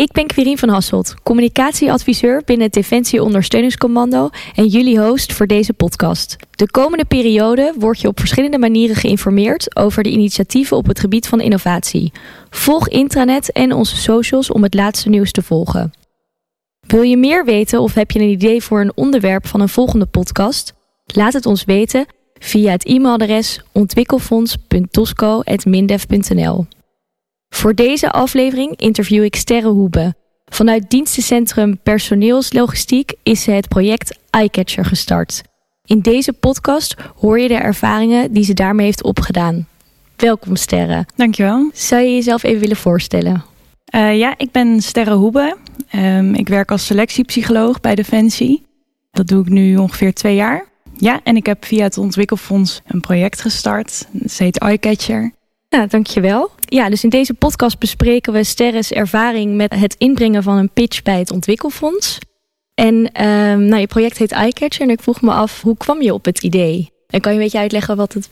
ik ben Quirine van Hasselt, communicatieadviseur binnen het Defensie Ondersteuningscommando en jullie host voor deze podcast. De komende periode word je op verschillende manieren geïnformeerd over de initiatieven op het gebied van innovatie. Volg intranet en onze socials om het laatste nieuws te volgen. Wil je meer weten of heb je een idee voor een onderwerp van een volgende podcast? Laat het ons weten via het e-mailadres ontwikkelfonds.tosco.mindef.nl. Voor deze aflevering interview ik Sterre Hoebe. Vanuit dienstencentrum Personeelslogistiek is ze het project iCatcher gestart. In deze podcast hoor je de ervaringen die ze daarmee heeft opgedaan. Welkom Sterre. Dankjewel. Zou je jezelf even willen voorstellen? Uh, ja, ik ben Sterre Hoebe. Um, ik werk als selectiepsycholoog bij Defensie. Dat doe ik nu ongeveer twee jaar. Ja, en ik heb via het Ontwikkelfonds een project gestart. Het heet iCatcher. Ja, dankjewel. Ja, dus in deze podcast bespreken we Sterres ervaring met het inbrengen van een pitch bij het Ontwikkelfonds. En um, nou, je project heet iCatcher en ik vroeg me af, hoe kwam je op het idee? En kan je een beetje uitleggen wat het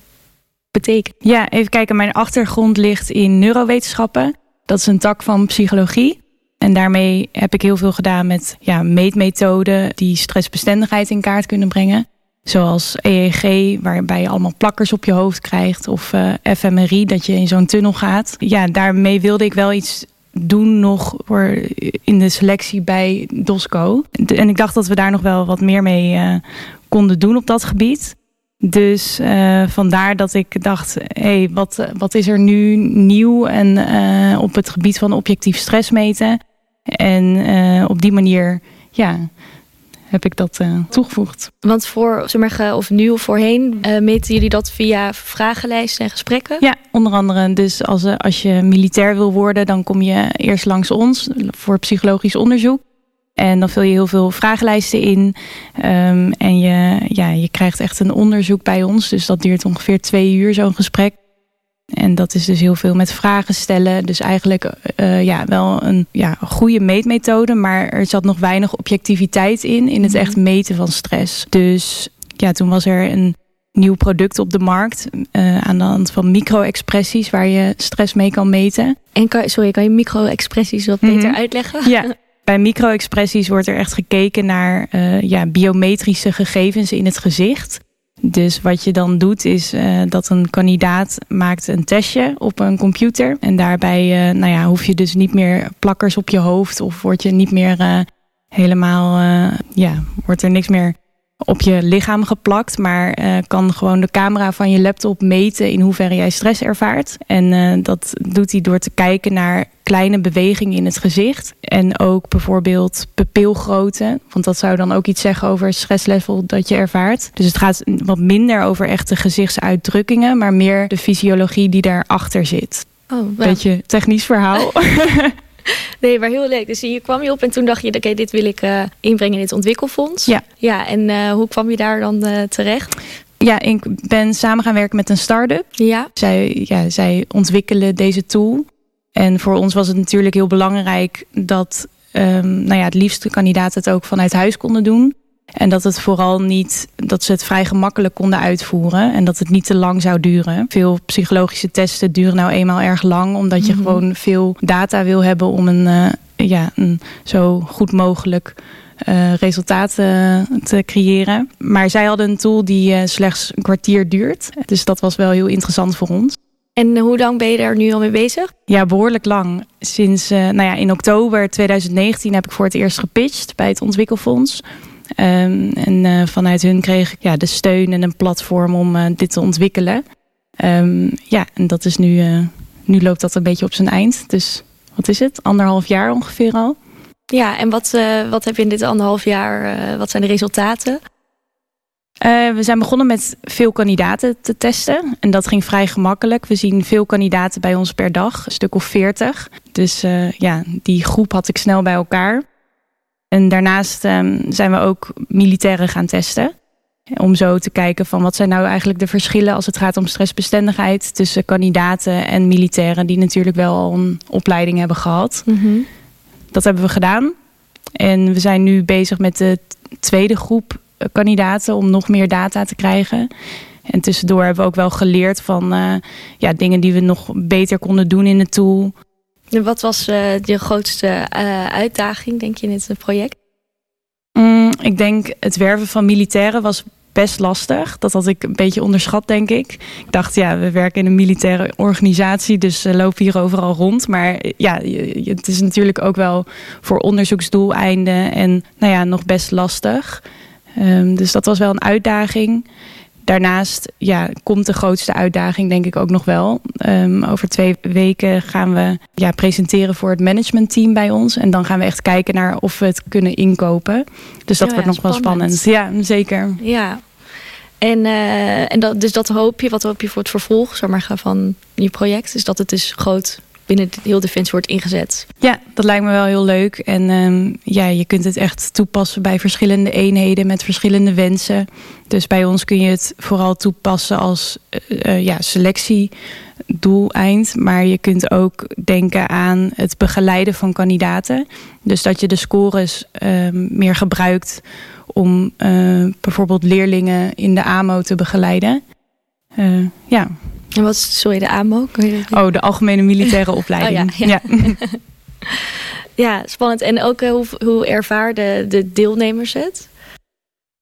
betekent? Ja, even kijken. Mijn achtergrond ligt in neurowetenschappen. Dat is een tak van psychologie. En daarmee heb ik heel veel gedaan met ja, meetmethoden die stressbestendigheid in kaart kunnen brengen. Zoals EEG, waarbij je allemaal plakkers op je hoofd krijgt. Of uh, fMRI, dat je in zo'n tunnel gaat. Ja, daarmee wilde ik wel iets doen nog voor in de selectie bij DOSCO. En ik dacht dat we daar nog wel wat meer mee uh, konden doen op dat gebied. Dus uh, vandaar dat ik dacht, hey, wat, wat is er nu nieuw en op het gebied van objectief stress meten? En op die manier, ja, heb ik dat uh, toegevoegd. Want voor, zeg maar, of nu of voorheen, uh, meten jullie dat via vragenlijsten en gesprekken? Ja, onder andere. Dus als, uh, als je militair wil worden, dan kom je eerst langs ons voor psychologisch onderzoek. En dan vul je heel veel vragenlijsten in. Um, en je, ja, je krijgt echt een onderzoek bij ons. Dus dat duurt ongeveer twee uur, zo'n gesprek. En dat is dus heel veel met vragen stellen. Dus eigenlijk uh, ja, wel een ja, goede meetmethode. Maar er zat nog weinig objectiviteit in. In het echt meten van stress. Dus ja, toen was er een nieuw product op de markt. Uh, aan de hand van micro-expressies. Waar je stress mee kan meten. En kan, sorry, kan je micro-expressies wat beter mm -hmm. uitleggen? Ja. Bij micro-expressies wordt er echt gekeken naar uh, ja, biometrische gegevens in het gezicht. Dus wat je dan doet is uh, dat een kandidaat maakt een testje op een computer. En daarbij uh, nou ja, hoef je dus niet meer plakkers op je hoofd of word je niet meer uh, helemaal, ja, wordt er niks meer op je lichaam geplakt. Maar kan gewoon de camera van je laptop meten in hoeverre jij stress ervaart. En dat doet hij door te kijken naar kleine bewegingen in het gezicht. En ook bijvoorbeeld pupilgrootte. Want dat zou dan ook iets zeggen over het stresslevel dat je ervaart. Dus het gaat wat minder over echte gezichtsuitdrukkingen, maar meer de fysiologie die daarachter zit. Oh, wow. Beetje technisch verhaal. nee, maar heel leuk. Dus hier kwam je op en toen dacht je, oké, okay, dit wil ik uh, inbrengen in het ontwikkelfonds. Ja. Ja, en uh, hoe kwam je daar dan uh, terecht? Ja, ik ben samen gaan werken met een start-up. Ja. Zij, ja, zij ontwikkelen deze tool. En voor ons was het natuurlijk heel belangrijk dat um, nou ja, het liefste kandidaten het ook vanuit huis konden doen. En dat het vooral niet, dat ze het vrij gemakkelijk konden uitvoeren. En dat het niet te lang zou duren. Veel psychologische testen duren nou eenmaal erg lang. Omdat je mm -hmm. gewoon veel data wil hebben om een, uh, ja, een zo goed mogelijk uh, resultaten te creëren. Maar zij hadden een tool die uh, slechts een kwartier duurt. Dus dat was wel heel interessant voor ons. En hoe lang ben je daar nu al mee bezig? Ja, behoorlijk lang. Sinds uh, nou ja, in oktober 2019 heb ik voor het eerst gepitcht bij het Ontwikkelfonds. Um, en uh, vanuit hun kreeg ik ja, de steun en een platform om uh, dit te ontwikkelen. Um, ja, en dat is nu, nu loopt dat een beetje op zijn eind. Dus wat is het? Anderhalf jaar ongeveer al. Ja, en wat, wat heb je in dit anderhalf jaar, wat zijn de resultaten? Uh, we zijn begonnen met veel kandidaten te testen. En dat ging vrij gemakkelijk. We zien veel kandidaten bij ons per dag, een stuk of veertig. Dus uh, ja, die groep had ik snel bij elkaar. En daarnaast um, zijn we ook militairen gaan testen. Om zo te kijken van wat zijn nou eigenlijk de verschillen als het gaat om stressbestendigheid tussen kandidaten en militairen die natuurlijk wel al een opleiding hebben gehad. Mm -hmm. Dat hebben we gedaan. En we zijn nu bezig met de tweede groep kandidaten om nog meer data te krijgen. En tussendoor hebben we ook wel geleerd van uh, ja, dingen die we nog beter konden doen in de tool. En wat was uh, je grootste uitdaging, denk je, in het project? Mm, ik denk het werven van militairen was best lastig. Dat had ik een beetje onderschat, denk ik. Ik dacht, ja, we werken in een militaire organisatie, dus uh, lopen hier overal rond. Maar ja, het is natuurlijk ook wel voor onderzoeksdoeleinden en nou ja, nog best lastig. Um, dus dat was wel een uitdaging. Daarnaast ja, komt de grootste uitdaging denk ik ook nog wel. Um, over twee weken gaan we ja, presenteren voor het managementteam bij ons. En dan gaan we echt kijken naar of we het kunnen inkopen. Dus dat oh wordt nog wel spannend. Ja, zeker. Ja, en, uh, en dat, dus dat hoop je, wat hoop je voor het vervolg zeg maar, van je project? Is dat het dus groot binnen heel Defensie wordt ingezet. Ja, dat lijkt me wel heel leuk. En um, ja, je kunt het echt toepassen bij verschillende eenheden met verschillende wensen. Dus bij ons kun je het vooral toepassen als uh, uh, ja, selectiedoeleind. Maar je kunt ook denken aan het begeleiden van kandidaten. Dus dat je de scores uh, meer gebruikt om uh, bijvoorbeeld leerlingen in de AMO te begeleiden. Ja. En wat is sorry, de AMO? Oh, de Algemene Militaire Opleiding. Oh, ja, ja. ja. ja. spannend. En ook uh, hoe, hoe ervaarden de deelnemers het?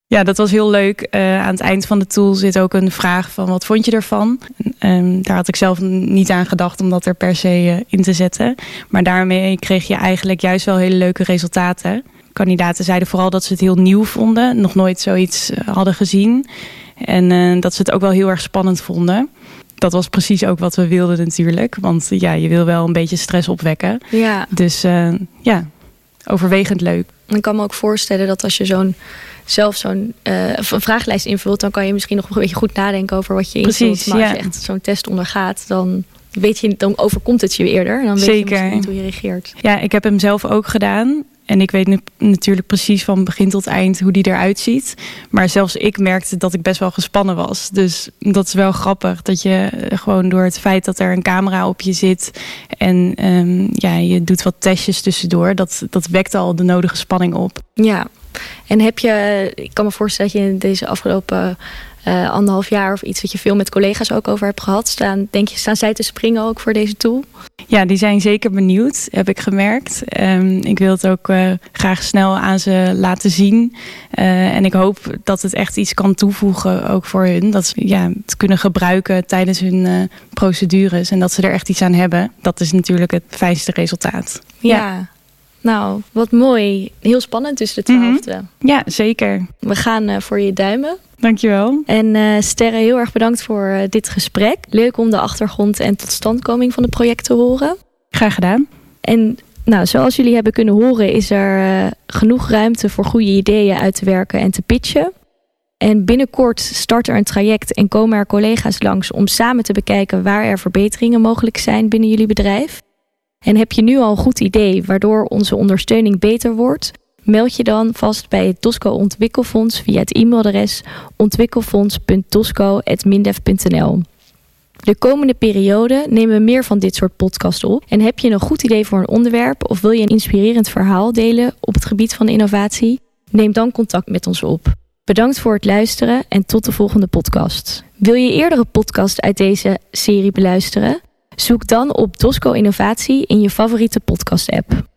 Ja, dat was heel leuk. Uh, aan het eind van de tool zit ook een vraag van wat vond je ervan? Um, daar had ik zelf niet aan gedacht om dat er per se uh, in te zetten. Maar daarmee kreeg je eigenlijk juist wel hele leuke resultaten. Kandidaten zeiden vooral dat ze het heel nieuw vonden. Nog nooit zoiets hadden gezien. En uh, dat ze het ook wel heel erg spannend vonden dat was precies ook wat we wilden natuurlijk. Want ja, je wil wel een beetje stress opwekken. Ja. Dus uh, ja, overwegend leuk. Ik kan me ook voorstellen dat als je zo'n zelf zo'n uh, een vragenlijst invult, dan kan je misschien nog een beetje goed nadenken over wat je invult. Precies, maar als je echt zo'n test ondergaat, dan weet je, dan overkomt het je eerder. En dan weet Zeker. je niet hoe je reageert. Ja, ik heb hem zelf ook gedaan. En ik weet nu natuurlijk precies van begin tot eind hoe die eruit ziet. Maar zelfs ik merkte dat ik best wel gespannen was. Dus dat is wel grappig. Dat je gewoon door het feit dat er een camera op je zit. En um, ja, je doet wat testjes tussendoor. Dat, dat wekt al de nodige spanning op. Ja. En heb je, ik kan me voorstellen dat je in deze afgelopen uh, anderhalf jaar of iets wat je veel met collega's ook over hebt gehad. Staan, denk je, staan zij te springen ook voor deze tool? Ja, die zijn zeker benieuwd, heb ik gemerkt. Um, ik wil het ook uh, graag snel aan ze laten zien. Uh, en ik hoop dat het echt iets kan toevoegen ook voor hun. Dat ze ja, het kunnen gebruiken tijdens hun procedures. En dat ze er echt iets aan hebben. Dat is natuurlijk het fijnste resultaat. ja. ja. Nou, wat mooi. Heel spannend tussen de twaalfde. Mm -hmm. Ja, zeker. We gaan uh, voor je duimen. Dankjewel. En uh, Sterre, heel erg bedankt voor uh, dit gesprek. Leuk om de achtergrond en totstandkoming van het project te horen. Graag gedaan. En nou, zoals jullie hebben kunnen horen, is er genoeg ruimte voor goede ideeën uit te werken en te pitchen. En binnenkort start er een traject en komen er collega's langs om samen te bekijken waar er verbeteringen mogelijk zijn binnen jullie bedrijf. En heb je nu al een goed idee waardoor onze ondersteuning beter wordt? Meld je dan vast bij het Tosco Ontwikkelfonds via het e-mailadres ontwikkelfonds.tosco.mindef.nl. De komende periode nemen we meer van dit soort podcasts op. En heb je een goed idee voor een onderwerp of wil je een inspirerend verhaal delen op het gebied van innovatie? Neem dan contact met ons op. Bedankt voor het luisteren en tot de volgende podcast. Wil je eerdere podcast uit deze serie beluisteren? Zoek dan op Dosco Innovatie in je favoriete podcast-app.